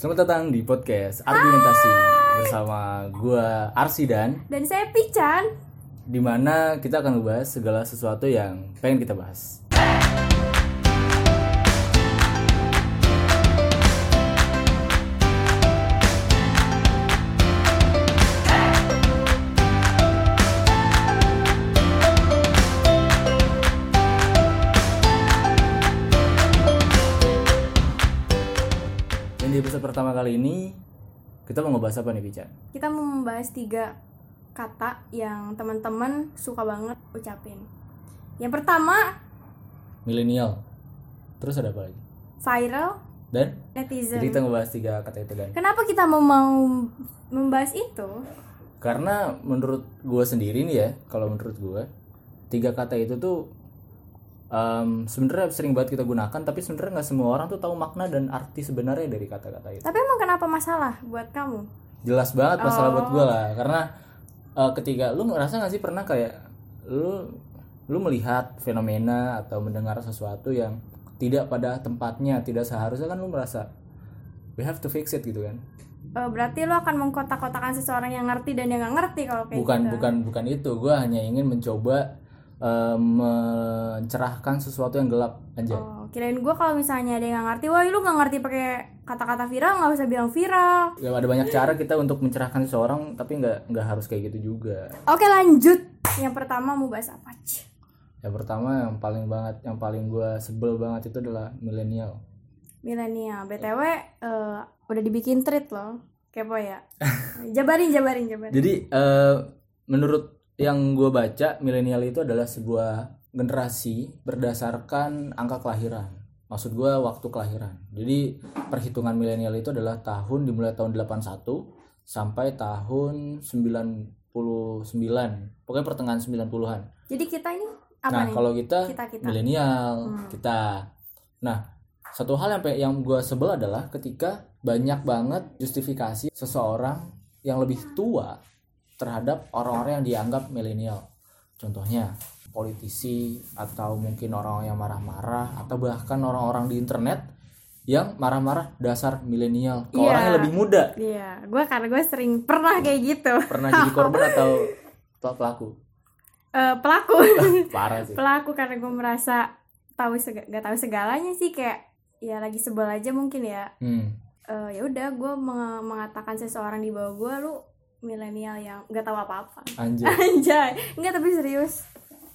Selamat datang di podcast Argumentasi bersama gua Arsi dan Dan saya Pican. di mana kita akan membahas segala sesuatu yang pengen kita bahas. Pertama kali ini kita mau ngebahas apa nih Pican? Kita mau membahas tiga kata yang teman-teman suka banget ucapin. Yang pertama, Milenial. Terus ada apa lagi? viral Dan netizen. jadi kita ngebahas tiga kata itu dan Kenapa kita mau mau membahas itu? karena menurut gue sendiri nih ya kalau menurut gue tiga kata itu tuh em, sebenarnya sering banget kita gunakan tapi sebenarnya nggak semua orang tuh tahu makna dan arti sebenarnya dari kata-kata itu Tapi emang kenapa masalah buat kamu? jelas banget masalah buat gue lah karena eh, ketika lu ngerasa nggak sih pernah kayak lu lu melihat fenomena atau mendengar sesuatu yang tidak pada tempatnya tidak seharusnya kan lu merasa we have to fix it gitu kan Eh, berarti lo akan mengkotak-kotakan seseorang yang ngerti dan yang nggak ngerti kalau kayak bukan gitu. bukan bukan itu gue hanya ingin mencoba eh, mencerahkan sesuatu yang gelap aja Oh, kirain gue kalau misalnya ada yang nggak ngerti, wah lu nggak ngerti pakai kata-kata viral nggak usah bilang viral. ya ada banyak cara kita untuk mencerahkan seseorang tapi nggak nggak harus kayak gitu juga Oke lanjut. Yang pertama mau bahas apa? Cih. yang pertama yang paling banget yang paling gue sebel banget itu adalah milenial Milenial. BTW eh, udah dibikin treat loh. Kepo ya. jabarin, jabarin, jabarin. jadi eh, menurut yang gue baca milenial itu adalah sebuah generasi berdasarkan angka kelahiran maksud gue waktu kelahiran jadi perhitungan milenial itu adalah tahun dimulai tahun 81 sampai tahun 99 pokoknya pertengahan 90-an Jadi kita ini apa nah nih? kalau kita, Kita kita. milenial Hmm. kita nah satu hal yang yang gue sebel adalah ketika banyak banget justifikasi seseorang yang lebih tua terhadap orang-orang yang dianggap milenial contohnya politisi atau mungkin orang yang marah-marah atau bahkan orang-orang di internet yang marah-marah dasar milenial ke Iya. orang yang lebih muda Iya, gue karena gue sering pernah kayak gitu. pernah jadi korban atau pelaku Eh, pelaku, parah sih pelaku karena gue merasa tahu sega, gak tahu segalanya sih kayak ya lagi sebel aja mungkin ya. hmm. Eh, ya udah gue meng- mengatakan seseorang di bawah gue lu milenial yang gak tahu apa-apa. anjir Anjay, enggak tapi serius.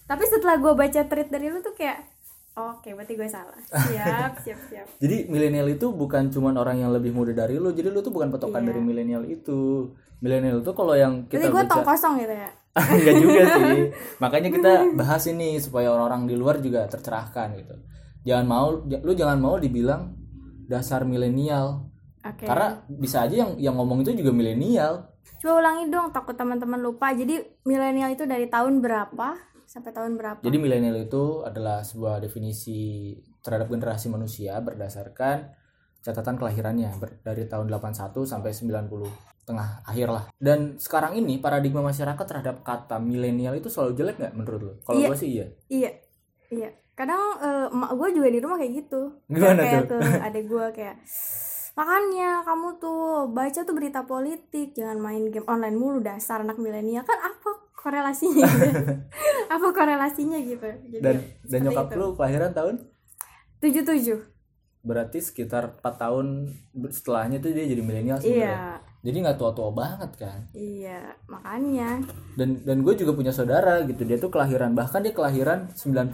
Tapi setelah gue baca tweet dari lu tuh kayak, oke berarti gue salah. Siap, siap, siap. Jadi milenial itu bukan cuman orang yang lebih muda dari lu. Jadi lu tuh bukan patokan Iya. dari milenial itu. Milenial itu kalau yang Berarti kita gue tong baca kosong gitu ya. enggak juga sih. Makanya kita bahas ini supaya orang-orang di luar juga tercerahkan gitu. Jangan mau lu jangan mau dibilang dasar milenial. Oke. Karena bisa aja yang yang ngomong itu juga milenial. Coba ulangi dong, takut teman-teman lupa. Jadi milenial itu dari tahun berapa sampai tahun berapa? Jadi milenial itu adalah sebuah definisi terhadap generasi manusia berdasarkan catatan kelahirannya dari tahun 81 sampai 90 tengah akhir lah. Dan sekarang ini paradigma masyarakat terhadap kata milenial itu selalu jelek nggak menurut lo? Kalau Iya. gue sih iya. Iya, iya. Kadang eh, emak gue juga di rumah kayak gitu. Gimana kayak tuh? ke adek gue kayak makanya kamu tuh baca tuh berita politik jangan main game online mulu dasar anak milenial. Kan apa korelasinya gitu? Apa korelasinya gitu? Jadi Dan dan seperti nyokap itu. lu kelahiran tahun? Tujuh tujuh berarti sekitar 4 tahun setelahnya tuh dia jadi milenial sebenarnya. iya. Jadi nggak tua-tua banget kan. iya makanya. Dan dan gue juga punya saudara gitu dia tuh kelahiran bahkan dia kelahiran 90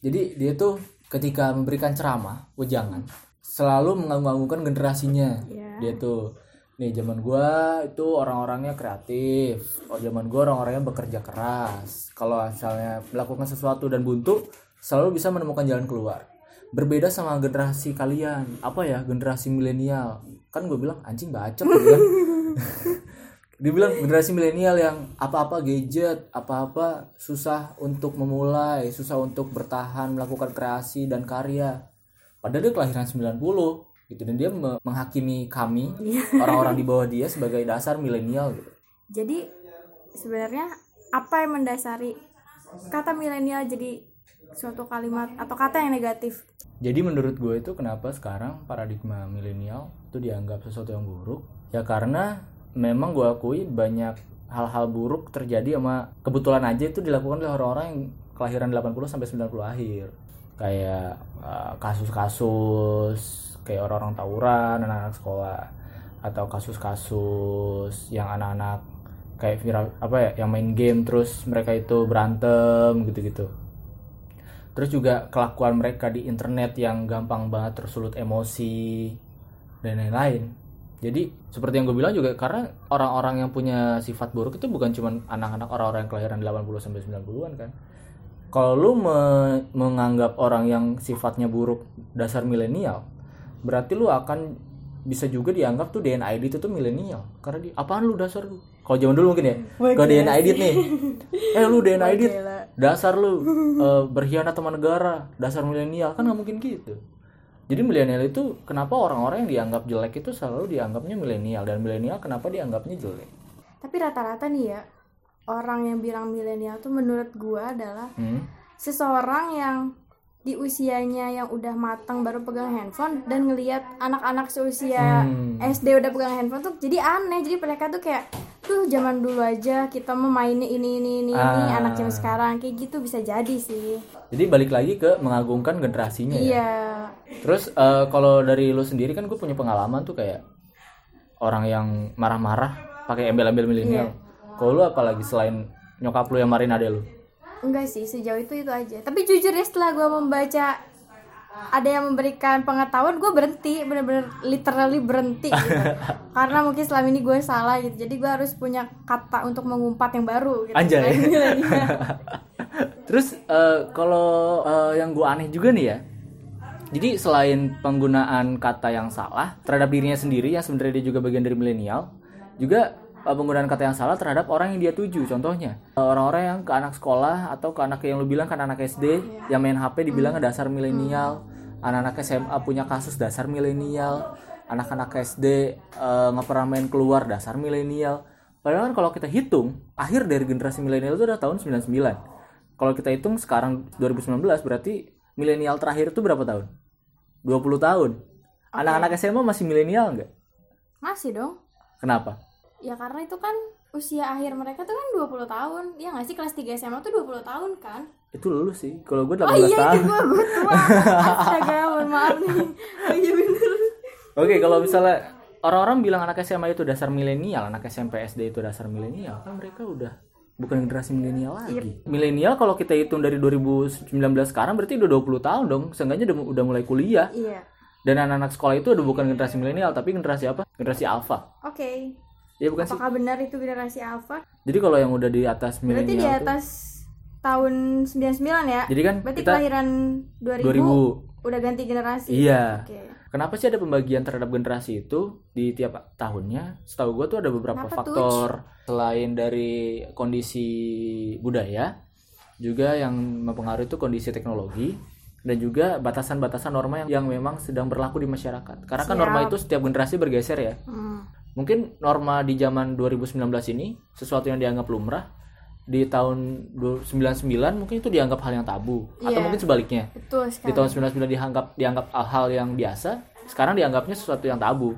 jadi dia tuh ketika memberikan ceramah wejangan selalu menganggungkan generasinya. Iya. dia tuh nih zaman gue itu orang-orangnya kreatif. Oh zaman gue orang-orangnya bekerja keras. Kalau misalnya melakukan sesuatu dan buntu selalu bisa menemukan jalan keluar. Berbeda sama generasi kalian. Apa ya generasi milenial? Kan gue bilang anjing bacot dia bilang generasi milenial yang apa-apa gadget, apa-apa susah untuk memulai, susah untuk bertahan, melakukan kreasi dan karya. Padahal dia kelahiran 90 gitu dan dia me- menghakimi kami orang-orang di bawah dia sebagai dasar milenial gitu. jadi sebenarnya apa yang mendasari kata milenial jadi suatu kalimat atau kata yang negatif Jadi menurut gue itu kenapa sekarang paradigma milenial itu dianggap sesuatu yang buruk? Ya karena memang gue akui banyak hal-hal buruk terjadi sama kebetulan aja itu dilakukan oleh orang-orang yang kelahiran 80 sampai 90 akhir. Kayak uh, kasus-kasus kayak orang-orang tawuran, anak-anak sekolah atau kasus-kasus yang anak-anak kayak viral apa ya yang main game terus mereka itu berantem gitu-gitu. Terus juga kelakuan mereka di internet yang gampang banget tersulut emosi dan lain-lain. Jadi seperti yang gue bilang juga karena orang-orang yang punya sifat buruk itu bukan cuma anak-anak orang-orang yang kelahiran 80 sampai 90-an kan kalau lu me- menganggap orang yang sifatnya buruk dasar milenial berarti lu akan bisa juga dianggap tuh DNA ID itu tuh milenial. Karena di apaan lu dasar lu? Kalau zaman dulu mungkin ya kalau DNA ID nih. Eh lu DNA ID Gila. dasar lu eh, berkhianat sama negara dasar milenial. Kan nggak mungkin gitu. Jadi milenial itu kenapa orang-orang yang dianggap jelek itu selalu dianggapnya milenial? Dan milenial kenapa dianggapnya jelek? Tapi rata-rata nih ya orang yang bilang milenial tuh menurut gua adalah hmm? seseorang yang di usianya yang udah matang baru pegang handphone dan ngelihat anak-anak seusia Hmm. SD udah pegang handphone tuh jadi aneh. Jadi mereka tuh kayak tuh zaman dulu aja kita mau mainnya ini ini ini ini Ah. anak zaman sekarang. Kayak gitu bisa jadi sih. Jadi balik lagi ke mengagungkan generasinya ya? Iya. Terus eh, kalau dari lu sendiri kan gue punya pengalaman tuh kayak orang yang marah-marah pakai embel-embel milenial kalau lu apalagi selain nyokap lu yang marahin ade lu enggak sih sejauh itu itu aja tapi jujur ya setelah gua membaca ada yang memberikan pengetahuan gue berhenti bener-bener literally berhenti gitu. karena mungkin selama ini gue salah gitu jadi gue harus punya kata untuk mengumpat yang baru gitu Anjay. Milenial. Terus eh, kalau eh, yang gue aneh juga nih ya. Jadi selain penggunaan kata yang salah terhadap dirinya sendiri yang sebenarnya dia juga bagian dari milenial, juga penggunaan kata yang salah terhadap orang yang dia tuju. Contohnya eh, orang-orang yang ke anak sekolah atau ke anak yang lu bilang kan anak SD yang main HP dibilang dasar milenial, anak-anak SMA punya kasus dasar milenial, anak-anak SD eh, nggak pernah main keluar dasar milenial. Padahal kan kalau kita hitung akhir dari generasi milenial itu udah tahun 99 kalau kita hitung sekarang 2019 berarti milenial terakhir itu berapa tahun? 20 tahun. Anak-anak SMA masih milenial nggak? masih dong Kenapa? Ya karena itu kan usia akhir mereka tuh kan 20 tahun ya nggak sih kelas 3 SMA tuh 20 tahun kan Itu lulus sih. Kalau gue 18 oh iya tahun. itu gue gue tua astaga mohon maaf nih oh iya bener Oke, kalau misalnya orang-orang bilang anak SMA itu dasar milenial, anak SMP SD itu dasar milenial, kan mereka udah bukan generasi milenial lagi. Milenial kalau kita hitung dari 2019 sekarang berarti udah 20 tahun dong. Seenggaknya udah, udah mulai kuliah. iya Dan anak-anak sekolah itu udah bukan generasi milenial, tapi generasi apa? Generasi alpha. oke Iya bukan sih? apakah benar itu generasi alpha Jadi kalau yang udah di atas milenial berarti di tuh- atas tahun 99 ya Jadi kan berarti kita kelahiran 2000, 2000 udah ganti generasi Iya. oke Kenapa sih ada pembagian terhadap generasi itu di tiap tahunnya? Setahu gue tuh ada beberapa Kenapa tuh? faktor selain dari kondisi budaya, juga yang mempengaruhi itu kondisi teknologi dan juga batasan-batasan norma yang, yang memang sedang berlaku di masyarakat. Karena kan Siap. norma itu setiap generasi bergeser ya. Hmm. Mungkin norma di zaman 2019 ini sesuatu yang dianggap lumrah di tahun 99 mungkin itu dianggap hal yang tabu atau Iya. mungkin sebaliknya. Betul di sekali. tahun 99 dianggap dianggap hal yang biasa sekarang dianggapnya sesuatu yang tabu.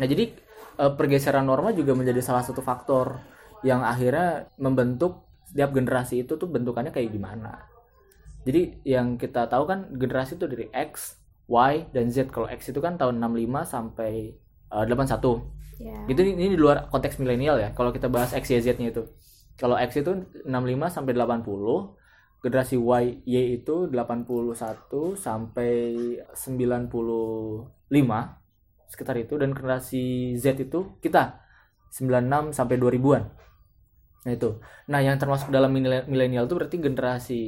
Nah jadi eh, pergeseran norma juga menjadi salah satu faktor yang akhirnya membentuk setiap generasi itu tuh bentukannya kayak gimana. Jadi yang kita tahu kan generasi itu dari X, Y, dan Z. Kalau X itu kan tahun 65 sampai eh, 81 ya. Itu ini di luar konteks milenial ya. Kalau kita bahas X Y Z nya itu. Kalau X itu 65 sampai 80 generasi Y Y itu 81 sampai 95 sekitar itu. Dan generasi Z itu kita 96 sampai 2000-an nah itu. Nah yang termasuk dalam milenial itu berarti generasi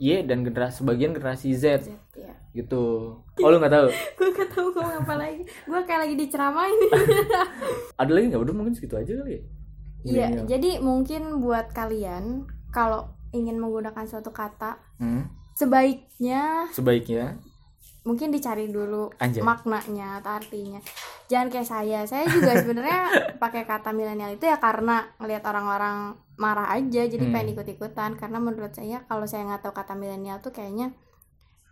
Y dan generasi sebagian generasi Z. Z, ya. gitu. Oh lu nggak tahu? Gue gak tahu ngomong apa lagi. Gue kayak lagi diceramain. Ada lagi nggak? Udah mungkin segitu aja kali ya? Iya, Milenial. jadi mungkin buat kalian kalau ingin menggunakan suatu kata, Hmm, sebaiknya sebaiknya mungkin dicari dulu Anjay. maknanya atau artinya. Jangan kayak saya. Saya juga sebenarnya pakai kata milenial itu ya karena ngelihat orang-orang marah aja jadi Hmm. pengen ikut-ikutan. Karena menurut saya kalau saya nggak tahu kata milenial tuh kayaknya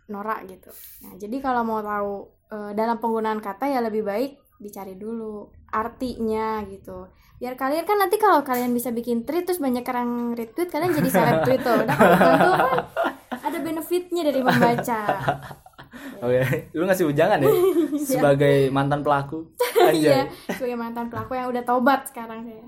norak gitu. Nah jadi kalau mau tahu eh, dalam penggunaan kata ya lebih baik dicari dulu artinya gitu. Biar kalian kan nanti kalau kalian bisa bikin tweet terus banyak orang retweet kalian jadi seleb tweet tuh. Udah kan tentu kan ada benefitnya dari membaca Oke, lu ngasih ujangan ya? Sebagai mantan pelaku. iya sebagai mantan pelaku yang udah tobat sekarang saya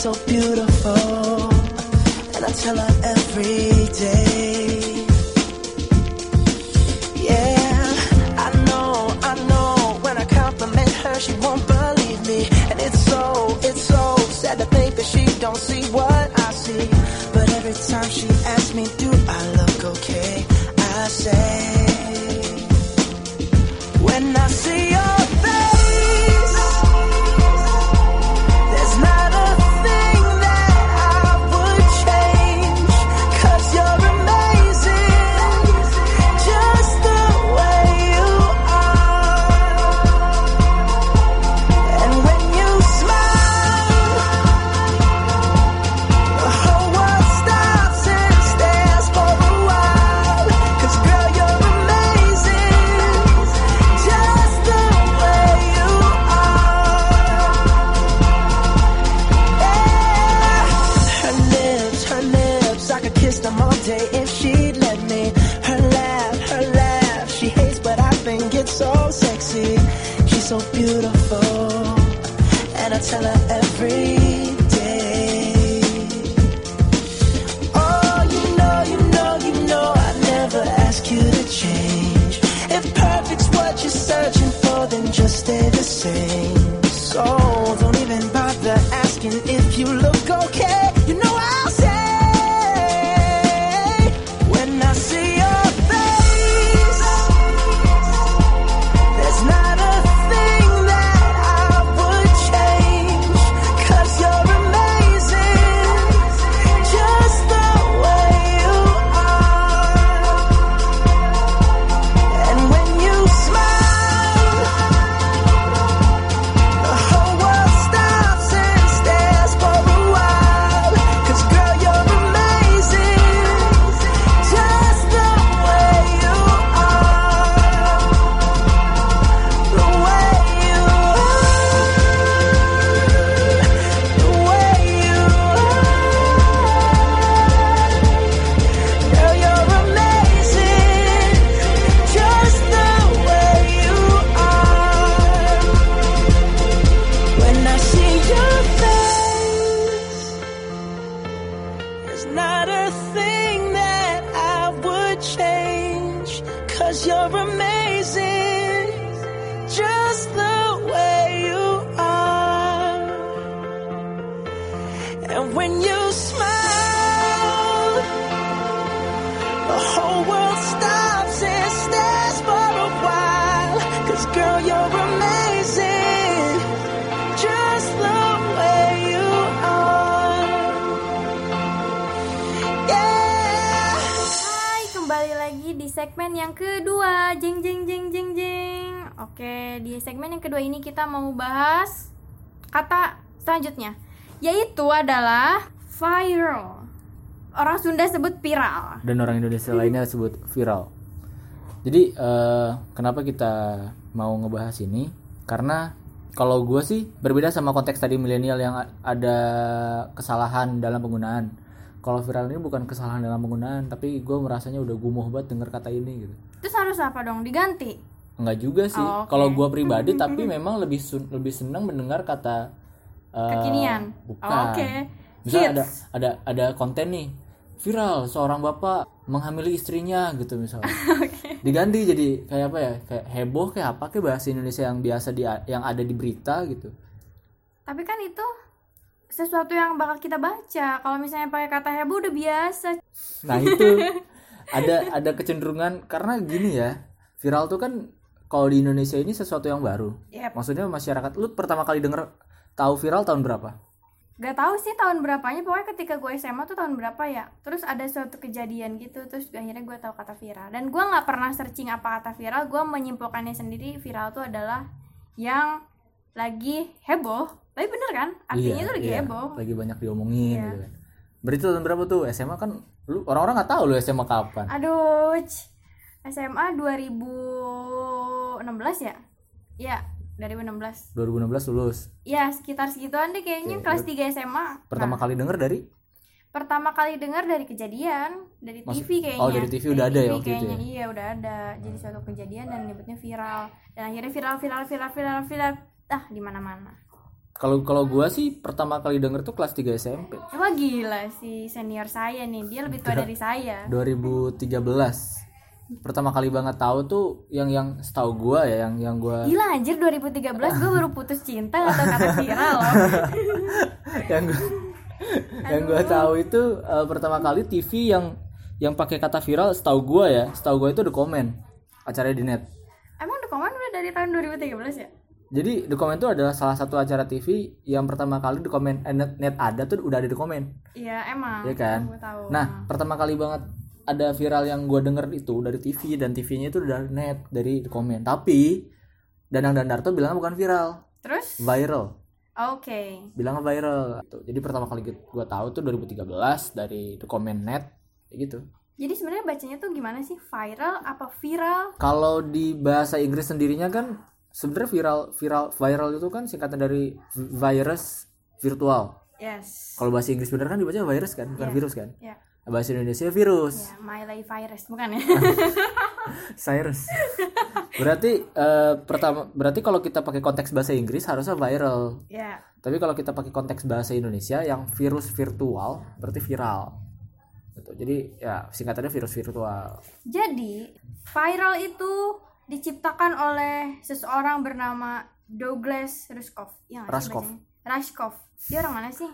so beautiful, and I tell her every day. Yaitu adalah viral. Orang Sunda sebut viral. Dan orang Indonesia lainnya sebut viral. Jadi eh, kenapa kita mau ngebahas ini? Karena kalau gue sih berbeda sama konteks tadi milenial yang ada kesalahan dalam penggunaan. Kalau viral ini bukan kesalahan dalam penggunaan, tapi gue merasanya udah gumuh banget denger kata ini gitu. Terus harus apa dong? Diganti. Enggak juga sih. Oh, oke. Kalau gue pribadi, tapi memang lebih sun- lebih senang mendengar kata eh, Kekinian. Bukan. Oh, oke. Misal Hits. ada ada ada konten nih viral seorang bapak menghamili istrinya gitu misalnya. diganti jadi kayak apa ya kayak heboh kayak apa kayak bahasa Indonesia yang biasa di yang ada di berita gitu Tapi kan itu sesuatu yang bakal kita baca. Kalau misalnya pakai kata heboh udah biasa. nah itu ada ada kecenderungan karena gini ya viral tuh kan kalau di Indonesia ini sesuatu yang baru Yep. maksudnya masyarakat lu pertama kali denger tahu viral tahun berapa Gak tahu sih tahun berapanya, pokoknya ketika gue SMA tuh tahun berapa ya. Terus ada suatu kejadian gitu, terus akhirnya gue tahu kata viral. Dan gue nggak pernah searching apa kata viral, gue menyimpulkannya sendiri viral tuh adalah yang lagi heboh. Tapi bener kan? Artinya Iya, tuh lagi iya. heboh. lagi banyak diomongin Iya. gitu kan berarti tahun berapa tuh SMA kan lu orang-orang nggak tahu lu SMA kapan Aduh, c- SMA 2016 ya? Iya, 2016. 2016 lulus Ya, sekitar segituan deh kayaknya Oke, kelas 3 SMA. pertama Nah, kali denger dari pertama kali dengar dari kejadian dari Maksud- TV kayaknya. oh, dari TV udah ada ya waktu itu kayaknya. ya? Iya, udah ada. Jadi suatu kejadian dan nyebutnya viral. Dan akhirnya viral viral viral viral viral ah di mana-mana. kalau kalau gua sih pertama kali denger tuh kelas 3 SMP Wah gila si senior saya nih, dia lebih tua dari saya. 2013 pertama kali banget tahu tuh yang yang setahu gua ya yang yang gua Gila anjir 2013 gue baru putus cinta atau kata viral loh. yang gua yang gua tahu itu eh, pertama kali TV yang yang pakai kata viral setahu gua ya setahu gua itu The Comment acaranya di net Emang The Command udah dari tahun 2013 ya? jadi The Comment itu adalah salah satu acara TV yang pertama kali The Comment eh, net, net ada tuh udah ada The Comment Iya emang. Iya kan? Tahu. Nah, pertama kali banget ada viral yang gue denger itu dari TV dan TV-nya itu dari net dari komen. Tapi Danang Dandarto bilang bukan viral, Terus? viral. Oke. Bilang viral. Tuh, Jadi pertama kali gue tahu tuh 2013 dari Comment net kayak gitu. Jadi sebenarnya bacanya tuh gimana sih? Viral apa viral? Kalau di bahasa Inggris sendirinya kan sebenarnya viral viral viral itu kan singkatan dari virus virtual. Yes. Kalau bahasa Inggris bener kan dibaca virus kan, bukan Iya. virus kan. Ya. Bahasa Indonesia virus. Ya, Miley virus bukan ya? Cyrus. berarti eh, pertama berarti kalau kita pakai konteks bahasa Inggris harusnya viral. ya. Tapi kalau kita pakai konteks bahasa Indonesia yang virus virtual berarti viral. Gitu. Jadi ya singkatannya virus virtual. Jadi viral itu diciptakan oleh seseorang bernama Douglas Rushkoff. Ya, Rushkoff. bacanya? Rushkoff. Dia orang mana sih?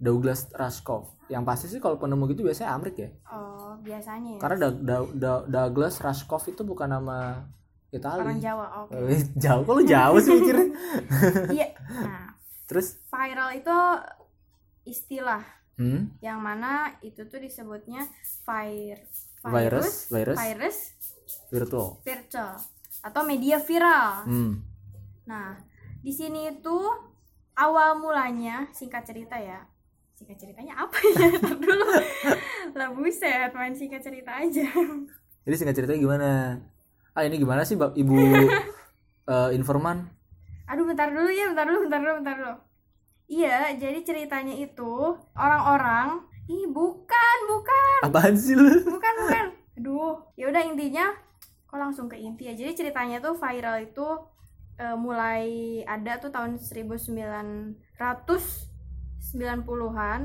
Douglas Rushkoff. Yang pasti sih kalau penemu gitu biasanya Amrik ya. Oh, biasanya ya. Karena Da- Da- Da- Douglas Rushkoff itu bukan nama Orang Itali. Jawa. Oke. Eh, jauh lu jauh sih mikirnya. Iya. Nah, Terus viral itu istilah hmm, yang mana itu tuh disebutnya vir Virus, virus. virus virtual. virtual atau media viral. Hmm. Nah, di sini itu awal mulanya singkat cerita ya. Singkat ceritanya apa ya? Ntar dulu. lah buset, main singkat cerita aja. Jadi singkat ceritanya gimana? Ah ini gimana sih Ibu eh, informan? Aduh, bentar dulu ya, bentar dulu, bentar dulu, bentar dulu. Iya, jadi ceritanya itu orang-orang, ih bukan, bukan, Apaan sih lu? bukan, bukan. Aduh, ya udah intinya, kok langsung ke inti ya. Jadi ceritanya tuh viral itu eh, mulai ada tuh tahun 1990-an.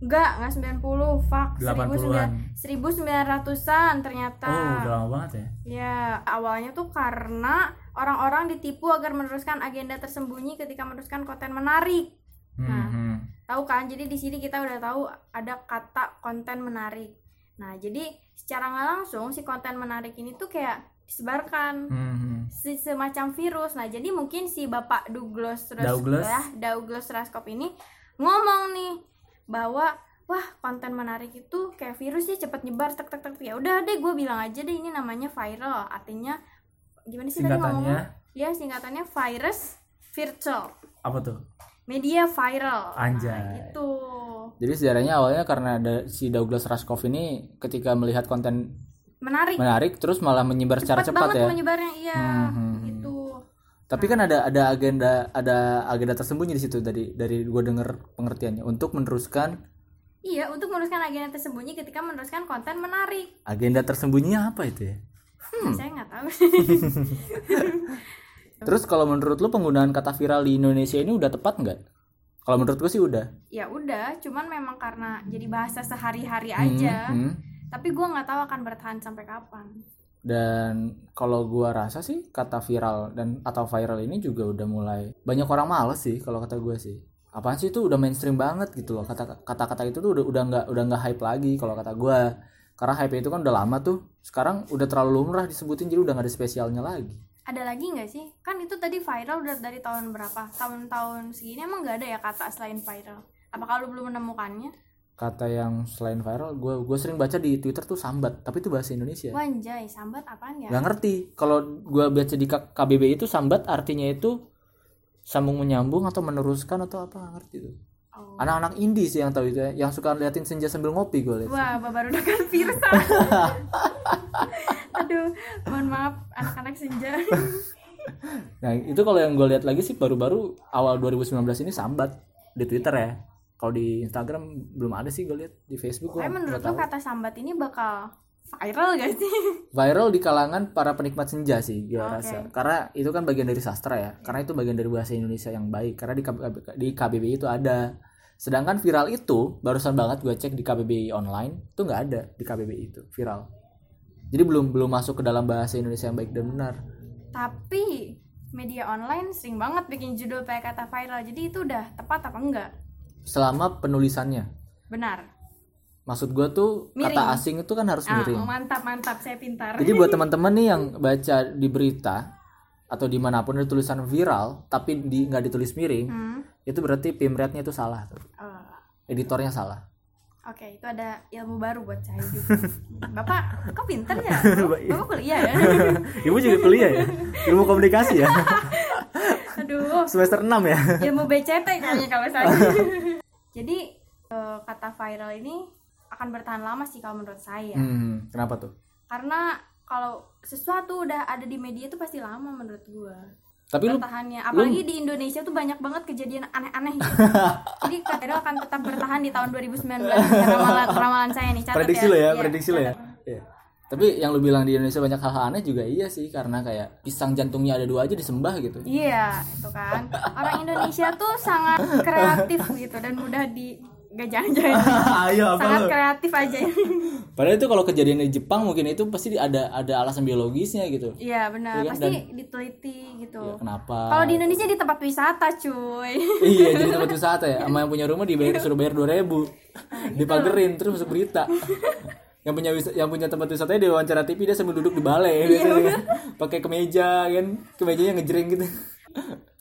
Enggak, enggak 90, fuck. 80-an. 1900-an ternyata. Oh, lama banget ya. Ya, awalnya tuh karena orang-orang ditipu agar meneruskan agenda tersembunyi ketika meneruskan konten menarik. Nah. Hmm. Tahu kan? Jadi di sini kita udah tahu ada kata konten menarik. Nah, jadi secara nggak langsung si konten menarik ini tuh kayak disebarkan Hmm. semacam virus. Nah, jadi mungkin si Bapak Douglas Douglas. ya, Douglas Raskop ini ngomong nih bahwa wah konten menarik itu kayak virus ya cepet nyebar tek tek tek. Ya udah deh gue bilang aja deh ini namanya viral. Artinya gimana sih tadi ngomongnya? Ya singkatannya virus virtual. Apa tuh? media viral. Nah, Anjay. gitu. Jadi sejarahnya awalnya karena ada si Douglas Rushkoff ini ketika melihat konten menarik. menarik terus malah menyebar secara cepat cepat banget ya. menyebarnya iya. Hmm, hmm, Tapi kan ada ada agenda ada agenda tersembunyi di situ dari dari gue denger pengertiannya untuk meneruskan iya untuk meneruskan agenda tersembunyi ketika meneruskan konten menarik agenda tersembunyinya apa itu ya? Hmm, saya nggak tahu Terus kalau menurut lu penggunaan kata viral di Indonesia ini udah tepat nggak? Kalau menurut gue sih udah. ya udah cuman memang karena jadi bahasa sehari-hari aja Hmm, hmm. tapi gua nggak tahu akan bertahan sampai kapan dan kalau gua rasa sih kata viral dan atau viral ini juga udah mulai banyak orang males sih kalau kata gua sih. Apaan sih itu? Udah mainstream banget gitu loh. Kata kata-kata itu tuh udah udah nggak udah nggak hype lagi kalau kata gua. Karena hype itu kan udah lama tuh. Sekarang udah terlalu lumrah disebutin jadi udah nggak ada spesialnya lagi. Ada lagi nggak sih? Kan itu tadi viral udah dari tahun berapa? Tahun-tahun segini emang nggak ada ya kata selain viral? Apakah lu belum menemukannya kata yang selain viral gue gue sering baca di twitter tuh sambat tapi itu bahasa Indonesia wanjay sambat apaan ya nggak ngerti kalau gue baca di K- KBBI itu sambat artinya itu sambung menyambung atau meneruskan atau apa nggak ngerti tuh Oh. anak-anak indie sih yang tahu itu ya yang suka liatin senja sambil ngopi gue liat Wah, baru kan Firsa. Aduh, mohon maaf anak-anak senja. nah itu kalau yang gue lihat lagi sih baru-baru awal 2019 ini sambat di twitter ya kalau di Instagram belum ada sih gue lihat di Facebook gue Tapi menurut tahu. kata sambat ini bakal viral gak sih? viral di kalangan para penikmat senja sih gue Oke. rasa karena itu kan bagian dari sastra ya karena itu bagian dari bahasa Indonesia yang baik karena di, KB di KBBI itu ada sedangkan viral itu barusan banget gue cek di KBBI online itu nggak ada di KBBI itu viral jadi belum belum masuk ke dalam bahasa Indonesia yang baik dan benar Tapi media online sering banget bikin judul pakai kata viral. Jadi itu udah tepat apa enggak? Selama penulisannya Benar. maksud gue tuh Miring. kata asing itu kan harus Ah, miring mantap mantap saya pintar. Jadi buat teman-teman nih yang baca di berita atau di mana pun ada tulisan viral tapi di nggak ditulis miring, Hmm. itu berarti pimretnya itu salah, tuh. Oh, editornya salah. Oke, itu ada ilmu baru buat saya juga. Bapak, kok pinter ya? Bapak kuliah ya? Ibu juga kuliah ya, ilmu komunikasi ya, Aduh, semester 6 ya. ilmu BCT kayaknya kalau saya. Jadi eh, kata viral ini akan bertahan lama sih kalau menurut saya. Hmm, kenapa tuh? Karena kalau sesuatu udah ada di media itu pasti lama menurut gua. Tapi lu Bertahannya. Apalagi di Indonesia tuh banyak banget kejadian aneh-aneh gitu. Jadi viral akan tetap bertahan di tahun 2019. Ya, ramalan, ramalan saya nih, catat prediksi ya. lo ya, Iya, prediksi lo ya. Tapi yang lu bilang di Indonesia banyak hal aneh juga iya sih karena kayak pisang jantungnya ada dua aja disembah gitu. Iya, itu kan. Orang Indonesia tuh sangat kreatif gitu dan mudah di gak jangan-jangan. Ayo sangat kreatif aja. Padahal itu kalau kejadian di Jepang mungkin itu pasti ada ada alasan biologisnya gitu. Iya benar, kan? pasti diteliti gitu. Ya, kenapa? Kalau di Indonesia di tempat wisata, cuy. iya jadi tempat wisata ya sama yang punya rumah dibayar suruh bayar dua ribu dipagerin terus masuk berita yang punya yang punya tempat wisatanya diwawancara TV dia sambil duduk di balai biasanya. kan. pakai kemeja kan? Kemejanya ngejreng gitu.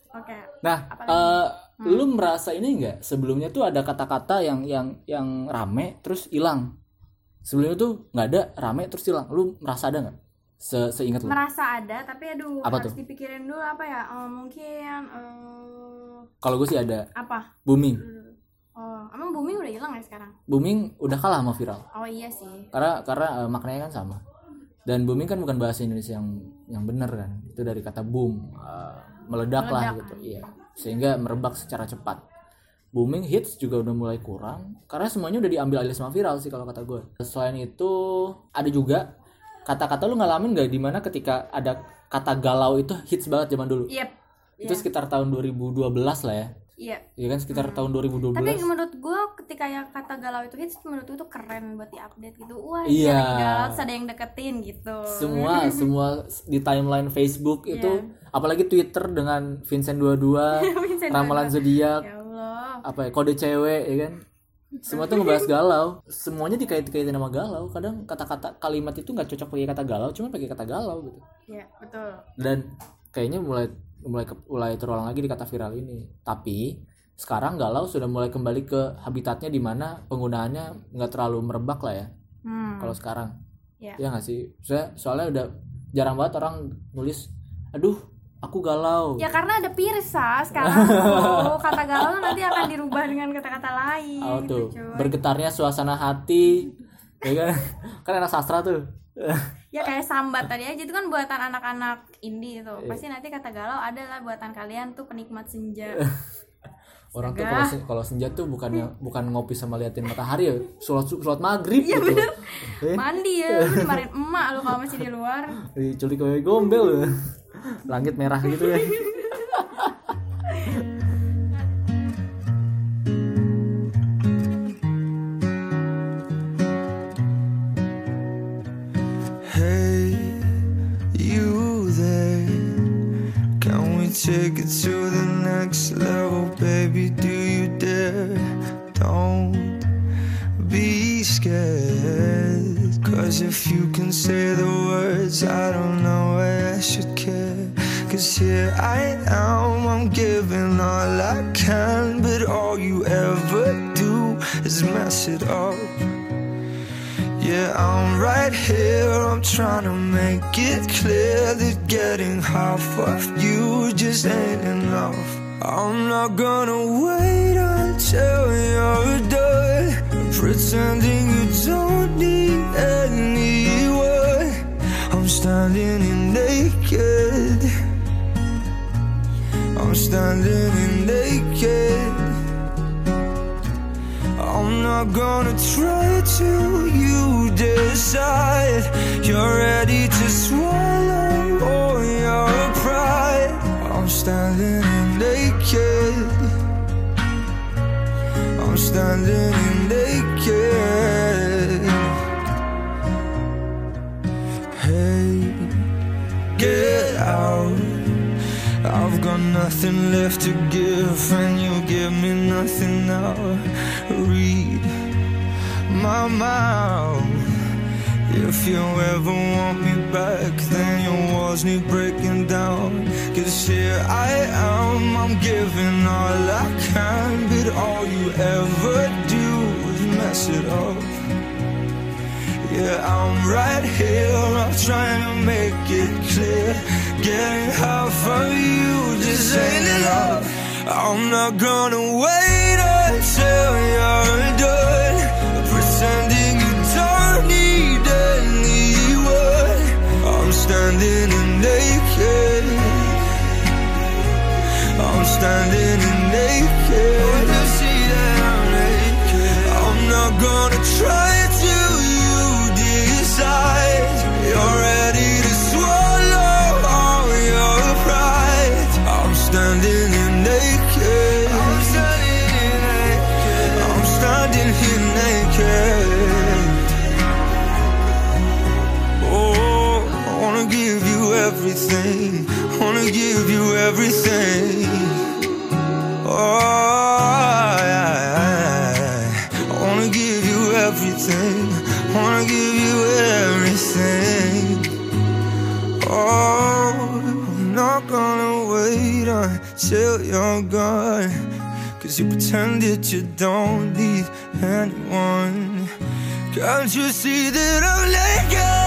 Oke. nah eh, lu merasa ini enggak sebelumnya tuh ada kata-kata yang yang yang rame terus hilang. Sebelumnya tuh nggak ada rame terus hilang. Lu merasa ada nggak? Se seingat lu? Merasa ada, tapi aduh Apa harus tuh? dipikirin dulu apa ya? Eh, mungkin eh kalau gue sih ada. Apa? booming Oh, emang booming udah hilang ya sekarang? booming udah kalah sama viral. Oh iya sih. karena karena eh, maknanya kan sama. Dan booming kan bukan bahasa Indonesia yang yang benar kan. Itu dari kata boom eh, meledak, lah Meledak. gitu. Iya. Sehingga merebak secara cepat. Booming hits juga udah mulai kurang. Karena semuanya udah diambil alih sama viral sih kalau kata gue selain itu ada juga kata-kata lu ngalamin gak di mana ketika ada kata galau itu hits banget zaman dulu? Yep. itu sekitar tahun 2012 lah ya Iya. Iya kan sekitar tahun 2012 Tapi menurut gue ketika yang kata galau itu hits menurut gue itu keren buat diupdate gitu. Wah, Iya. iya. galau ada yang deketin gitu. semua semua di timeline Facebook Iya. itu apalagi Twitter dengan Vincent 22 Vincent ramalan zodiak Ya Allah. apa ya kode cewek ya kan semua tuh ngebahas galau semuanya dikait-kaitin sama galau kadang kata-kata kalimat itu nggak cocok pakai kata galau cuma pakai kata galau gitu Iya, betul. dan kayaknya mulai mulai ke- mulai terulang lagi di kata viral ini. Tapi sekarang galau sudah mulai kembali ke habitatnya di mana penggunaannya nggak terlalu merebak lah ya. Hmm. kalau sekarang. Iya. ya nggak sih? Soalnya, soalnya udah jarang banget orang nulis aduh aku galau. Ya karena ada pirsa sekarang. Tuh. Kata galau nanti akan dirubah dengan kata-kata lain Oh, tuh? gitu, bergetarnya suasana hati. Ya kan? Kan anak sastra tuh Ya kayak sambat tadi aja itu kan buatan anak-anak indie itu. Iya. Pasti nanti kata galau adalah buatan kalian tuh penikmat senja. orang tuh Astaga. kalau sen- kalau senja tuh bukannya bukan ngopi sama liatin matahari ya sholat sholat maghrib Iya, gitu Eh, Mandi ya, lu dimarahin emak lu kalau masih di luar. diculik kayak gombel langit merah gitu ya take it to the next level, baby. Do you dare? Don't be scared. Cause if you can say the words, I don't know why I should care. Cause here I am, I'm giving all I can, but all you ever do is mess it up. Yeah, I'm right here. I'm trying to make it clear that getting half of you just ain't enough. I'm not gonna wait until you're done pretending you don't need anyone. I'm standing in naked. I'm standing in naked. I'm not gonna try to you decide you're ready to swallow all your pride. I'm standing naked. I'm standing in naked. Hey, get out. I've got nothing left to give, and you give me nothing now. Read my mouth. If you ever want me back, then your walls need breaking down. Cause here I am, I'm giving all I can, but all you ever do is mess it up. Yeah, I'm right here. I'm trying to make it clear. Getting half of you just ain't enough. I'm not gonna wait until standing in naked. You see that I'm naked. I'm not gonna try to you decide you're ready to swallow all your pride. I'm standing in naked. I'm standing in naked. I'm standing here naked. Oh, I wanna give you everything. Wanna give you everything. Cause you you don't need anyone. Can't you see that I'm naked?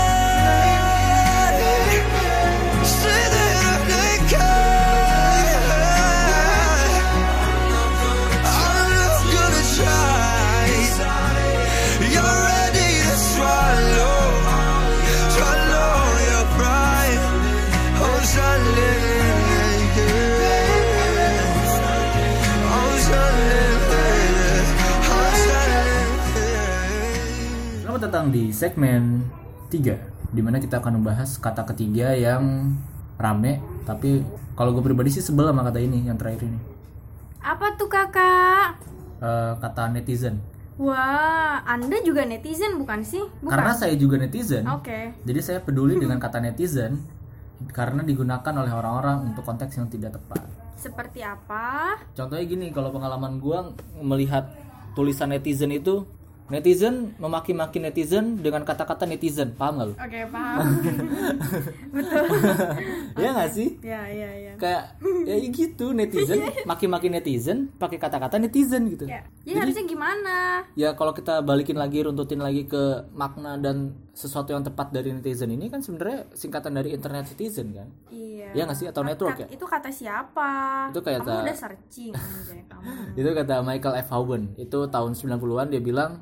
Datang di segmen 3 Di mana kita akan membahas kata ketiga yang rame Tapi kalau gue pribadi sih sebel sama kata ini yang terakhir ini Apa tuh kakak? Eh, Kata netizen Wah, anda juga netizen bukan sih? Bukan. Karena saya juga netizen Oke. Jadi saya peduli dengan kata netizen Karena digunakan oleh orang-orang untuk konteks yang tidak tepat Seperti apa? Contohnya gini, kalau pengalaman gua melihat tulisan netizen itu Netizen memaki-maki netizen dengan kata-kata netizen, paham gak lu? Oke, paham. Betul. Iya gak sih? ya, ya, ya. kayak ya gitu netizen maki-maki netizen pakai kata-kata netizen gitu Ya, ya harusnya gimana? ya kalau kita balikin lagi runtutin lagi ke makna dan sesuatu yang tepat dari netizen ini kan sebenarnya singkatan dari internet citizen kan Iya. Iya nggak sih? Atau Kata- network ya? Itu kata siapa? Itu kayak kamu udah searching kamu. itu kata Michael F. Houben itu tahun 90-an dia bilang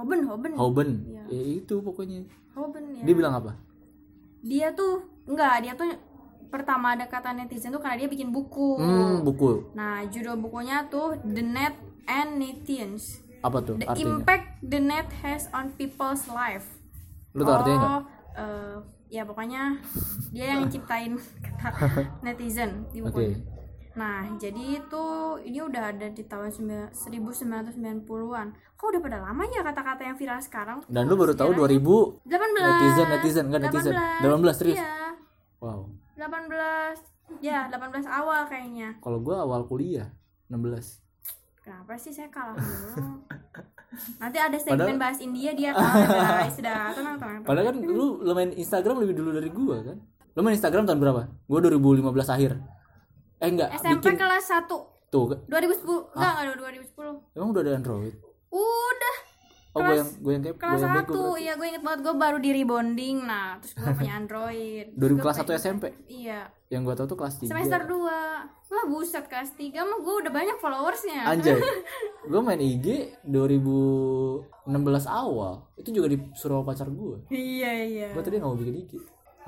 Hoben, Hoben. Houben Iya. ya itu pokoknya Hoben ya. dia bilang apa Dia tuh enggak, dia tuh pertama ada kata netizen tuh karena dia bikin buku. hmm buku Nah, judul bukunya tuh The Net and Netizens. apa tuh The artinya impact the net has on people's life. lu tau artinya nggak Oh, eh, ya pokoknya dia yang ciptain kata netizen di oke bukunya. Nah, jadi itu ini udah ada di tahun sembilan- 1990-an. Kok udah pada lama ya kata-kata yang viral sekarang? dan lu baru tahu 2000 18. netizen netizen enggak netizen 18 serius Iya, wow 18. Ya, 18 awal kayaknya. kalau gua awal kuliah 16 Kenapa sih saya kalah dulu? Nanti ada segmen Padahal- bahas India dia tahu guys. Sudah, tenang, tenang. tenang. Padahal kan lu lu main Instagram lebih dulu dari gua kan. Lu main Instagram tahun berapa? Gua 2015 akhir. Eh enggak, SMP bikin kelas 1 tuh. 2010 enggak enggak 2010 Emang udah ada Android? udah Oh, gue yang gue yang kayak kelas gue yang 1 bego berarti. iya gue inget banget gue baru di rebonding nah terus gue punya android 2000 Terus kelas 1 SMP. iya Yang gua tahu tuh kelas 3. semester 2 lah buset kelas 3 mah gue udah banyak followersnya Anjay. gue main IG 2016 awal. Itu juga disuruh pacar gue. iya iya Gue tadi nggak mau bikin IG.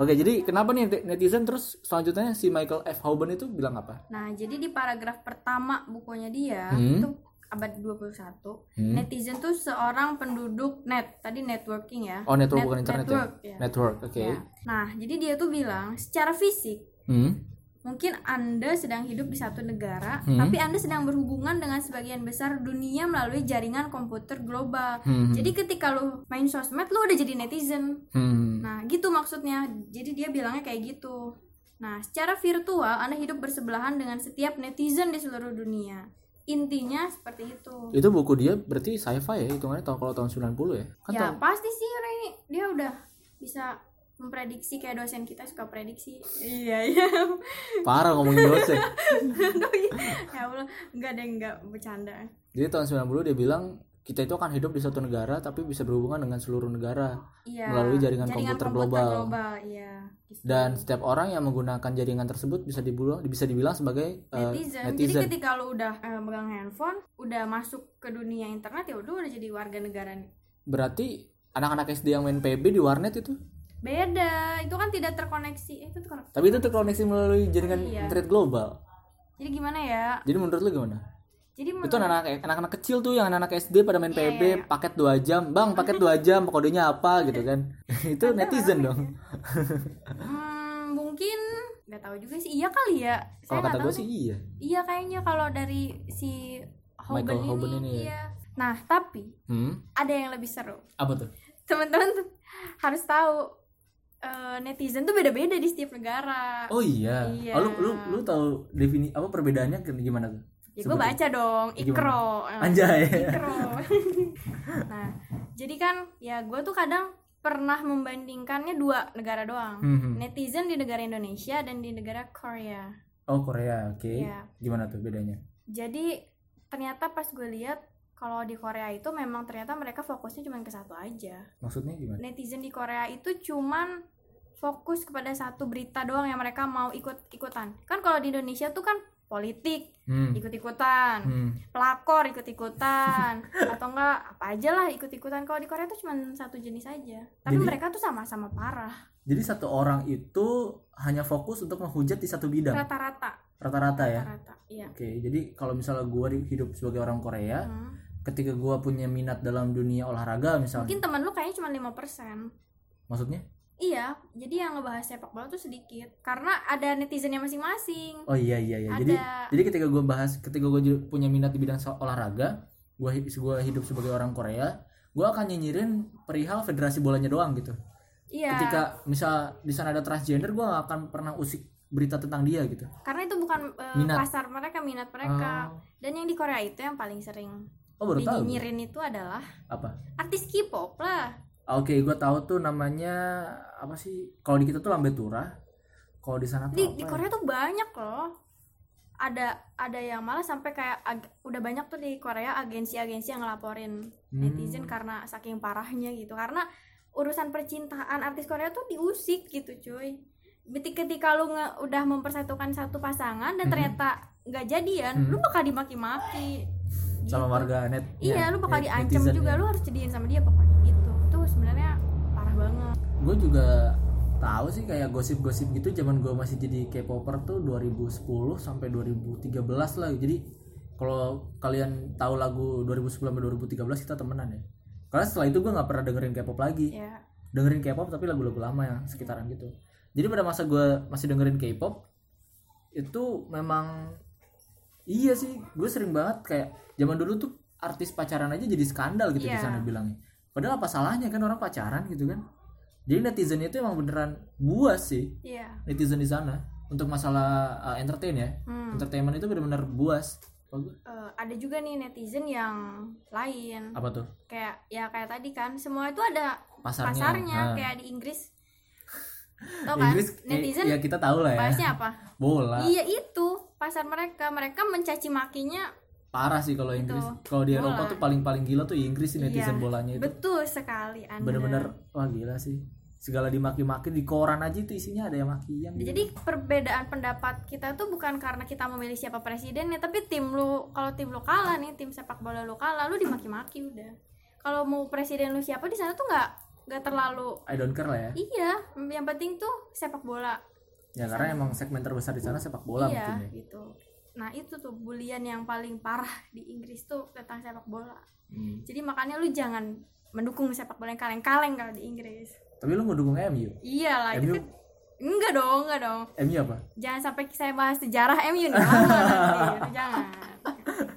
Oke, jadi kenapa nih netizen terus selanjutnya si Michael F. Houben itu bilang apa? nah jadi di paragraf pertama bukunya dia Hmm. itu abad 21 Hmm. netizen tuh seorang penduduk net tadi networking ya Oh, network Net- bukan internet network, ya? ya. Network, oke. Ya. nah jadi dia tuh bilang secara fisik Hmm. Mungkin Anda sedang hidup di satu negara, Hmm. tapi Anda sedang berhubungan dengan sebagian besar dunia melalui jaringan komputer global. Hmm. Jadi ketika lu main sosmed, lu udah jadi netizen. Hmm. Nah, gitu maksudnya. Jadi dia bilangnya kayak gitu. Nah, secara virtual Anda hidup bersebelahan dengan setiap netizen di seluruh dunia. Intinya seperti itu. Itu buku dia berarti sci-fi ya hitungannya tahun kalau tahun 90 ya? Kan Ya, tahun pasti sih orang ini dia udah bisa memprediksi kayak dosen kita suka prediksi. Iya, iya. parah ngomongin dosen. ya Allah, enggak deh, enggak bercanda. Jadi tahun 90 dia bilang kita itu akan hidup di suatu negara tapi bisa berhubungan dengan seluruh negara Iya. melalui jaringan, komputer, global. iya. Gitu. Dan setiap orang yang menggunakan jaringan tersebut bisa dibilang bisa dibilang sebagai eh, netizen. Jadi netizen. ketika lu udah eh, megang handphone, udah masuk ke dunia internet ya udah udah jadi warga negara nih. Berarti anak-anak SD yang main PB di warnet itu Beda, itu kan tidak terkoneksi. Eh, itu terkoneksi. tapi itu terkoneksi melalui jaringan Iya. internet global. Jadi gimana ya? Jadi menurut lu gimana? Jadi Itu menurut- anak-anak anak-anak kecil tuh yang anak-anak SD pada main Iya, PB iya, iya. paket 2 jam. Bang, paket 2 jam, kodenya apa gitu kan. itu netizen dong. Hmm, mungkin nggak tahu juga sih. Iya kali ya. Saya Kalau kata gue sih iya. Iya kayaknya kalau dari si Hoban Michael ini, Hoban ini ya. iya. Nah, tapi Hmm? ada yang lebih seru. Apa tuh? Teman-teman harus tahu eh, netizen tuh beda-beda di setiap negara. Oh iya. Iya. Oh, lu lu lu tahu defini apa perbedaannya gimana tuh? ya gue baca dong, Gimana? ikro. Eh, Anjay. Ikro. nah, jadi kan ya gue tuh kadang pernah membandingkannya dua negara doang. Hmm. Netizen di negara Indonesia dan di negara Korea. Oh, Korea. Oke. Iya. Gimana tuh bedanya? Jadi ternyata pas gue lihat kalau di Korea itu memang ternyata mereka fokusnya cuma ke satu aja. Maksudnya gimana? Netizen di Korea itu cuman fokus kepada satu berita doang yang mereka mau ikut-ikutan. Kan kalau di Indonesia tuh kan politik Hmm. ikut-ikutan, Hmm. pelakor ikut-ikutan, atau enggak apa aja lah ikut-ikutan. Kalau di Korea tuh cuma satu jenis aja. Tapi Jadi- mereka tuh sama-sama parah, Jadi satu orang itu hanya fokus untuk menghujat di satu bidang. rata-rata, Rata-rata ya. rata-rata. Iya. Oke, jadi kalau misalnya di- hidup sebagai orang Korea, Hmm. Ketika gua punya minat dalam dunia olahraga misalnya, Mungkin teman lu kayaknya cuma 5%. maksudnya? Iya, jadi yang ngebahas sepak bola tuh sedikit karena ada netizennya masing-masing. Oh iya iya iya. Jadi Ada. jadi ketika gua bahas, ketika gua punya minat di bidang olahraga, gua gua hidup sebagai orang Korea, gua akan nyinyirin perihal federasi bolanya doang gitu. Iya. Ketika misal di sana ada transgender, gua gak akan pernah usik berita tentang dia gitu. Karena itu bukan eh, Minat. pasar mereka, minat mereka. Oh, Dan yang di Korea itu yang paling sering oh baru tahu. gua. dinyinyirin itu adalah Apa? artis K-pop lah. Oke, gua tahu tuh namanya apa sih? Kalau di kita tuh Lambe Tura. Kalau di sana tuh Di, apa di ya? Korea tuh banyak loh. Ada ada yang malah sampai kayak ag- udah banyak tuh di Korea agensi-agensi yang ngelaporin Hmm. netizen karena saking parahnya gitu. Karena urusan percintaan artis Korea tuh diusik gitu cuy. Ketika, ketika lu nge- udah mempersatukan satu pasangan dan Mhm. ternyata nggak jadian, Mhm. lu bakal dimaki-maki. Sama Gitu. warga net. Iya, lu bakal diancam juga, ya. lu harus jadiin sama dia pokoknya gitu. Tuh sebenarnya parah banget. gue juga tahu sih kayak gosip-gosip gitu zaman gue masih jadi K-popper tuh 2010 sampai 2013 lah jadi kalau kalian tahu lagu 2010 sampai 2013 kita temenan ya karena setelah itu gue nggak pernah dengerin K-pop lagi Ya. dengerin K-pop tapi lagu-lagu lama yang sekitaran gitu jadi pada masa gue masih dengerin K-pop itu memang iya sih gue sering banget kayak zaman dulu tuh artis pacaran aja jadi skandal gitu di Iya. sana bilangnya. Padahal apa salahnya kan orang pacaran gitu kan? Jadi netizen itu emang beneran buas sih. Iya. netizen di sana untuk masalah uh, entertain ya. Hmm. entertainment itu bener-bener buas. Eh, ada juga nih netizen yang lain. Apa tuh? Kayak ya kayak tadi kan semua itu ada pasarnya, pasarnya Nah. kayak di Inggris. Tau kan? Inggris netizen ya kita tahu lah ya. bahasnya apa? Bola. Iya itu pasar mereka. Mereka mencaci makinya parah sih kalau Inggris. Itu, kalau di bola. Eropa tuh paling paling gila tuh Inggris sih netizen Iya, bolanya itu. Betul sekali anda. Bener-bener wah gila sih. Segala dimaki-maki di koran aja itu isinya ada yang makian gitu. jadi perbedaan pendapat kita tuh bukan karena kita memilih siapa presidennya tapi tim lu. Kalau tim lu kalah nih tim sepak bola lu kalah lu dimaki-maki udah. Kalau mau presiden lu siapa di sana tuh nggak nggak terlalu I don't care lah ya. Iya yang penting tuh sepak bola ya karena emang segmen terbesar di sana sepak bola iya mungkin ya. gitu. Nah itu tuh bulian yang paling parah di Inggris tuh tentang sepak bola. Hmm. jadi makanya lu jangan mendukung sepak bola yang kaleng-kaleng kalau di Inggris. Tapi lu ngedukung MU iya lah itu MU? kan enggak dong enggak dong. MU apa? Jangan sampai saya bahas sejarah MU nih lama nanti jangan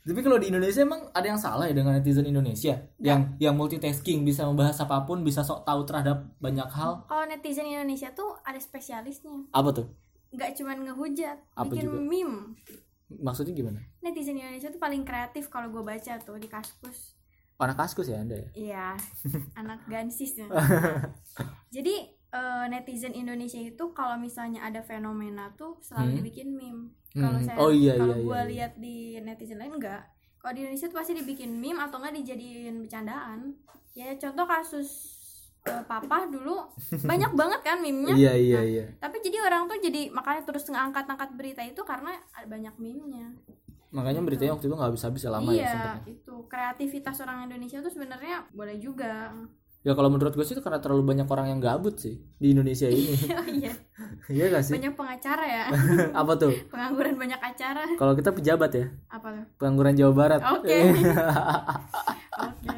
tapi kalau di Indonesia emang ada yang salah ya dengan netizen Indonesia? Yang yang multitasking bisa membahas apa pun bisa sok tahu terhadap banyak hal? Kalau netizen Indonesia tuh ada spesialisnya. Apa tuh? Nggak cuman ngehujat Apa bikin juga? meme. Maksudnya gimana? Netizen Indonesia tuh paling kreatif kalau gue baca tuh di kaskus. Anak kaskus ya anda ya? Iya, anak gansis ya. Jadi eh, netizen Indonesia itu kalau misalnya ada fenomena tuh selalu Hmm. dibikin meme. Kalau Hmm. saya Oh, iya, kalau iya, gua iya, iya. lihat di netizen lain enggak. Kalau di Indonesia tuh pasti dibikin meme atau enggak dijadiin bercandaan. Ya contoh kasus eh, papa dulu banyak banget kan meme-nya. iya iya Nah, iya Tapi jadi orang tuh jadi makanya terus ngangkat-ngangkat berita itu karena ada banyak meme-nya. makanya beritanya waktu itu nggak habis-habis ya lama ya iya, sempetnya. itu kreativitas orang Indonesia tuh sebenarnya boleh juga. Ya kalau menurut gue sih itu karena terlalu banyak orang yang gabut sih di Indonesia ini. Oh iya. iya gak sih? Banyak pengacara ya. Apa tuh? Pengangguran banyak acara. Kalau kita pejabat ya? Apa tuh? Pengangguran Jawa Barat. Oke. oke.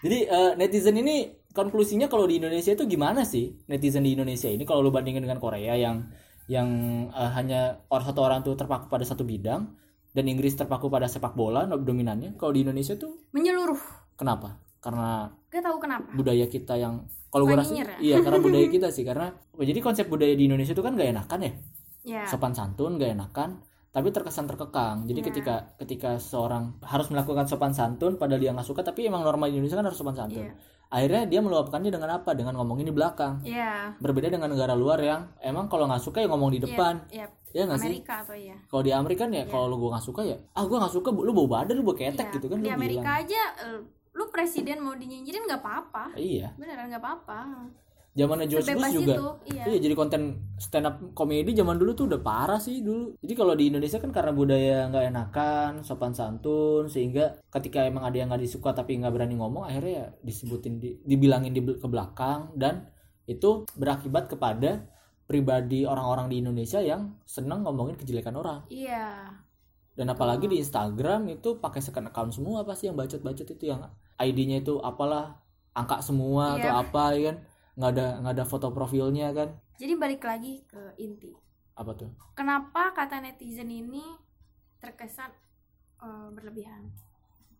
Jadi eh, netizen ini konklusinya kalau di Indonesia itu gimana sih netizen di Indonesia ini? Kalau lu bandingin dengan Korea yang yang eh, hanya orang satu orang tuh terpaku pada satu bidang dan Inggris terpaku pada sepak bola dominannya kalau di Indonesia tuh menyeluruh. Kenapa? Karena gak tahu kenapa. budaya kita yang kalau gue rasa ya? iya karena budaya kita sih karena oh, jadi konsep budaya di Indonesia itu kan gak enakan ya? Ya sopan santun gak enakan tapi terkesan terkekang. Jadi Iya. ketika ketika seorang harus melakukan sopan santun padahal dia nggak suka tapi emang normal di Indonesia kan harus sopan santun. Iya. akhirnya dia meluapkannya dengan apa? Dengan ngomongin di belakang. Ya berbeda dengan negara luar yang emang kalau nggak suka ya ngomong di depan. ya ya nggak sih? Amerika atau iya. Kalau di Amerika kan ya kalau lu gue nggak suka ya ah gue nggak suka lu bau badan lu bau ketek Iya. gitu kan di Amerika bilang. aja eh, lu presiden mau dinyinyirin nggak apa-apa. Iya. Beneran nggak apa-apa. Zamannya George Sebebas Bush juga. itu, iya. iya jadi konten stand up komedi zaman dulu tuh udah parah sih dulu. Jadi kalau di Indonesia kan karena budaya nggak enakan sopan santun sehingga ketika emang ada yang nggak disuka tapi nggak berani ngomong akhirnya ya disebutin di- dibilangin di ke belakang. Dan itu berakibat kepada pribadi orang-orang di Indonesia yang senang ngomongin kejelekan orang. Iya. Dan apalagi di Instagram itu pakai second account semua pasti yang bacot-bacot itu yang ID-nya itu apalah angka semua Iya. atau apa ya kan? Nggak ada nggak ada foto profilnya kan? Jadi balik lagi ke inti. Apa tuh? Kenapa kata netizen ini terkesan eh, berlebihan?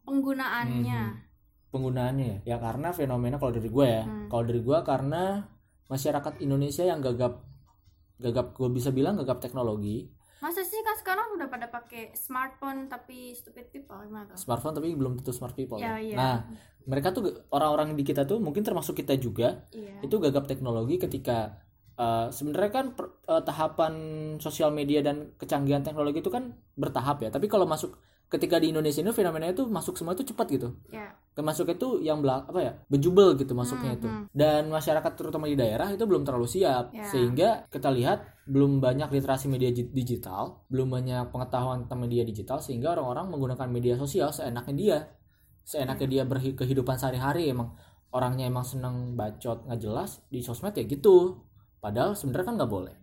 Penggunaannya. Mhm. penggunaannya ya? Ya karena fenomena kalau dari gue ya. Hmm. kalau dari gue karena masyarakat Indonesia yang gagap gagap gue bisa bilang gagap teknologi. Masa sih sekarang udah pada pakai smartphone tapi stupid people gimana tuh smartphone tapi belum tentu smart people Ya, ya. iya. nah mereka tuh orang-orang di kita tuh mungkin termasuk kita juga iya itu gagap teknologi ketika uh, sebenarnya kan per- uh, tahapan sosial media dan kecanggihan teknologi itu kan bertahap ya tapi kalau masuk ketika di Indonesia ini fenomena itu masuk semua itu cepat gitu. Ya. Termasuk itu yang belak apa ya bejubel gitu masuknya Hmm, itu hmm. dan masyarakat terutama di daerah itu belum terlalu siap. Ya. sehingga kita lihat belum banyak literasi media digital belum banyak pengetahuan tentang media digital sehingga orang-orang menggunakan media sosial seenaknya dia. Seenaknya Hmm. dia berkehidupan sehari-hari. Emang orangnya emang seneng bacot nggak jelas di sosmed ya gitu. Padahal sebenarnya kan nggak boleh.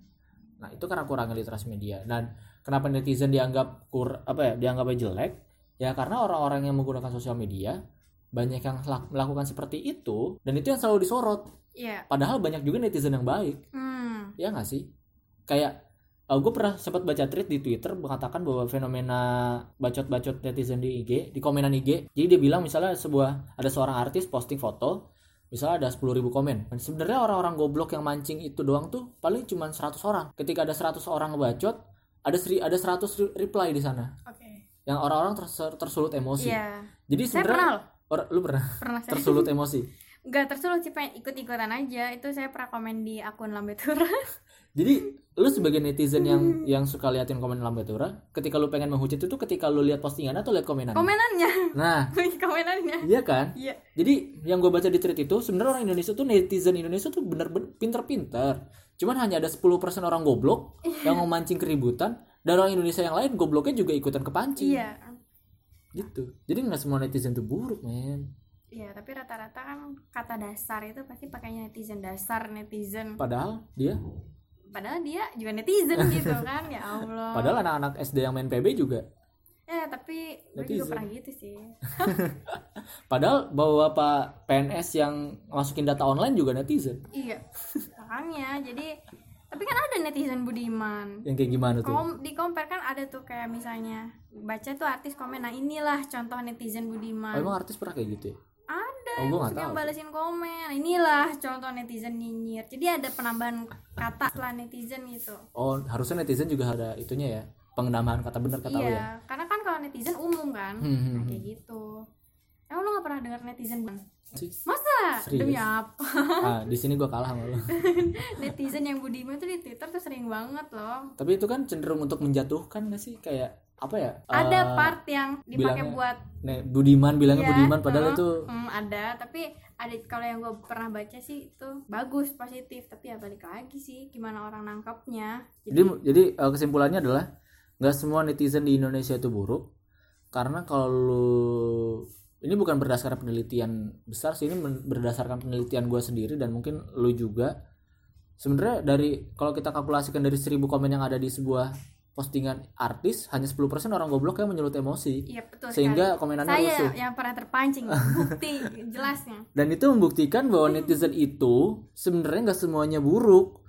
Nah itu karena kurangnya literasi media. Dan kenapa netizen dianggap kur apa ya dianggapnya jelek? Ya karena orang-orang yang menggunakan sosial media banyak yang melakukan seperti itu dan itu yang selalu disorot. Iya. Padahal banyak juga netizen yang baik. Hmm. Ya nggak sih? Kayak gue pernah sempat baca tweet di Twitter mengatakan bahwa fenomena bacot-bacot netizen di IG di komenan IG jadi dia bilang misalnya sebuah ada seorang artis posting foto misalnya ada 10.000 komen. Dan sebenarnya orang-orang goblok yang mancing itu doang tuh paling cuma 100 orang. Ketika ada 100 orang ngebacot ada seri ada 100 re- reply di sana oke yang orang-orang tersu- tersulut emosi Iya. jadi Saya sebenarnya pernah lu pernah Pernah saya. tersulut emosi Enggak tersulut sih pengen ikut-ikutan aja. Itu saya pernah komen di akun Lambetura. jadi lu sebagai netizen yang Hmm. yang suka liatin komen Lambetura ketika lu pengen menghujat itu ketika lu lihat postingan atau lihat komenan Komenannya. nah Komenannya. iya kan Iya. Jadi yang gue baca di tweet itu sebenarnya orang Indonesia tuh netizen Indonesia tuh bener-bener pinter-pinter. Cuman hanya ada 10% orang goblok yang mau mancing keributan dan orang Indonesia yang lain gobloknya juga ikutan kepancing. Iya. Gitu. Jadi nggak semua netizen tuh buruk, men. Iya, tapi rata-rata kan kata dasar itu pasti pakainya netizen dasar netizen. Padahal dia Padahal dia juga netizen gitu kan. Ya Allah. padahal anak-anak SD yang main PB juga. Ya, tapi gue Netizen. juga pernah gitu sih. Padahal bawa Pak PNS yang masukin data online juga netizen. iya. Makanya jadi tapi kan ada netizen budiman. Yang kayak gimana tuh? Kom di compare kan ada tuh kayak misalnya baca tuh artis komen nah inilah contoh netizen Oh, budiman. emang artis pernah kayak gitu ya? ada Oh, yang maksudnya tahu. balesin komen inilah contoh netizen nyinyir jadi ada penambahan kata setelah netizen gitu Oh, harusnya netizen juga ada itunya ya. Penambahan kata benar kata ya. iya karena kan kalau netizen umum kan Hmm, hmm, nah, hmm. kayak gitu emang lu gak pernah dengar netizen bang masa? Serius? demi apa? Ah, di sini gua kalah sama lu. netizen yang budiman tuh di twitter tuh sering banget loh. Tapi itu kan cenderung untuk menjatuhkan gak sih? Kayak apa ya? ada eh, part yang dipakai bilangnya- buat Nek, Budiman bilangnya Iya, Budiman padahal heeh, itu hmm, ada. Tapi ada kalau yang gue pernah baca sih itu bagus positif. Tapi ya balik lagi sih gimana orang nangkapnya jadi jadi eh, kesimpulannya adalah nggak semua netizen di Indonesia itu buruk. Karena kalau lu ini bukan berdasarkan penelitian besar sih ini berdasarkan penelitian gua sendiri dan mungkin lu juga sebenarnya dari kalau kita kalkulasikan dari 1000 komen yang ada di sebuah postingan artis hanya 10% orang goblok yang menyulut emosi Iya betul sehingga sekali. komenannya saya rusuh yang pernah terpancing bukti jelasnya dan itu membuktikan bahwa netizen itu sebenarnya nggak semuanya buruk.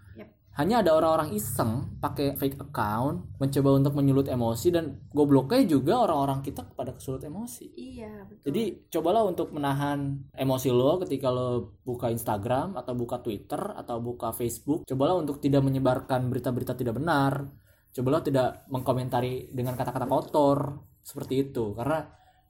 Hanya ada orang-orang iseng pakai fake account mencoba untuk menyulut emosi dan gobloknya juga orang-orang kita kepada kesulut emosi. Iya betul. Jadi cobalah untuk menahan emosi lo ketika lo buka Instagram atau buka Twitter atau buka Facebook. Cobalah untuk tidak menyebarkan berita-berita tidak benar. Cobalah tidak mengkomentari dengan kata-kata kotor seperti itu. Karena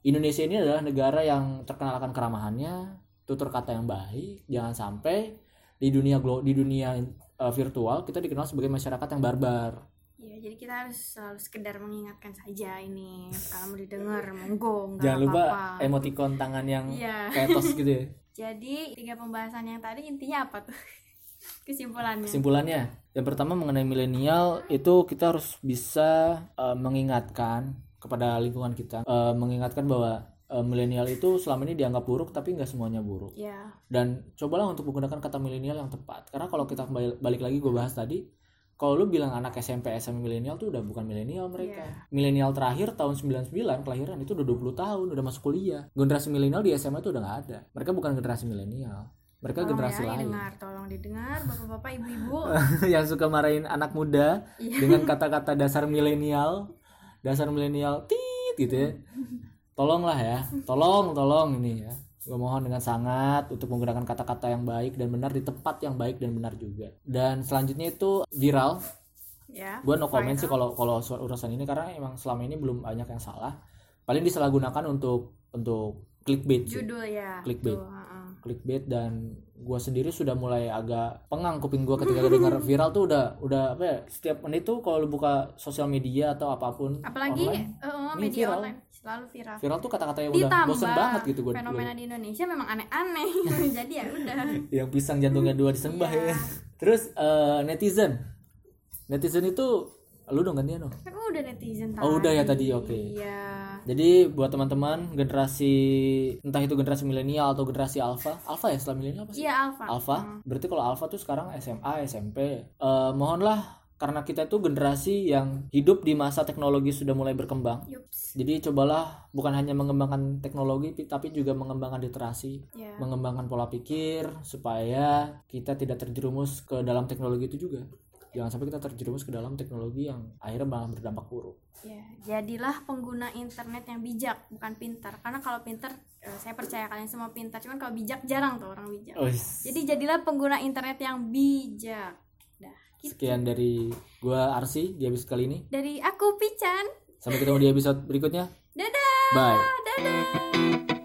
Indonesia ini adalah negara yang terkenal akan keramahannya tutur kata yang baik jangan sampai di dunia glo di dunia eh, virtual kita dikenal sebagai masyarakat yang barbar Iya, jadi kita harus selalu sekedar mengingatkan saja ini kalau mau didengar monggo nggak jangan lupa apa-apa. emoticon tangan yang Iya. kayak tos gitu ya Jadi tiga pembahasan yang tadi intinya apa tuh? Kesimpulannya. Kesimpulannya, yang pertama mengenai milenial itu kita harus bisa eh, mengingatkan kepada lingkungan kita, eh, mengingatkan bahwa eh, milenial itu selama ini dianggap buruk tapi nggak semuanya buruk. ya, Dan cobalah untuk menggunakan kata milenial yang tepat. Karena kalau kita balik lagi gue bahas tadi, kalau lu bilang anak SMP SMA milenial tuh udah bukan milenial mereka. Milenial terakhir tahun 99 kelahiran itu udah 20 tahun, udah masuk kuliah. Generasi milenial di SMA itu udah nggak ada. Mereka bukan generasi milenial. Mereka tolong generasi ya lain. didengar, tolong didengar bapak-bapak, ibu-ibu. yang suka marahin anak muda Iya. dengan kata-kata dasar milenial, dasar milenial tit gitu ya. Tolonglah ya, tolong, tolong ini ya. Gue mohon dengan sangat untuk menggunakan kata-kata yang baik dan benar di tempat yang baik dan benar juga. Dan selanjutnya itu viral. ya. Gue no comment sih kalau kalau soal urusan ini karena emang selama ini belum banyak yang salah. Paling disalahgunakan untuk untuk clickbait sih. Judul ya. Clickbait. Tuh, heeh. clickbait dan gue sendiri sudah mulai agak pengang kuping gue ketika dengar viral tuh udah udah apa ya setiap menit tuh kalau lu buka sosial media atau apa pun Apalagi online, ini media viral. online selalu viral. viral tuh kata-kata yang udah Ditambah bosen banget gitu gue fenomena di Indonesia memang aneh-aneh. Jadi ya udah. yang pisang jantungnya dua disembah Iya. ya terus eh, netizen netizen itu lu dong gantian dong Kan udah netizen tadi. Oh, udah ya tadi, oke. Iya. jadi buat teman-teman generasi entah itu generasi milenial atau generasi alpha alpha ya setelah milenial apa sih Iya Alfa. Alpha. Berarti kalau Alpha tuh sekarang SMA, SMP. Eh, mohonlah karena kita itu generasi yang hidup di masa teknologi sudah mulai berkembang. Yups. Jadi cobalah bukan hanya mengembangkan teknologi pi- tapi juga mengembangkan literasi, Ya. mengembangkan pola pikir supaya kita tidak terjerumus ke dalam teknologi itu juga. Jangan sampai kita terjerumus ke dalam teknologi yang akhirnya malah berdampak buruk. Ya, jadilah pengguna internet yang bijak, bukan pintar. Karena kalau pintar, eh, saya percaya kalian semua pintar. Cuman kalau bijak jarang tuh orang bijak. Ois. Jadi jadilah pengguna internet yang bijak. Gitu. Sekian dari gua Arsi di episode kali ini. Dari aku Pican. Sampai ketemu di episode berikutnya. dadah Bye. dadah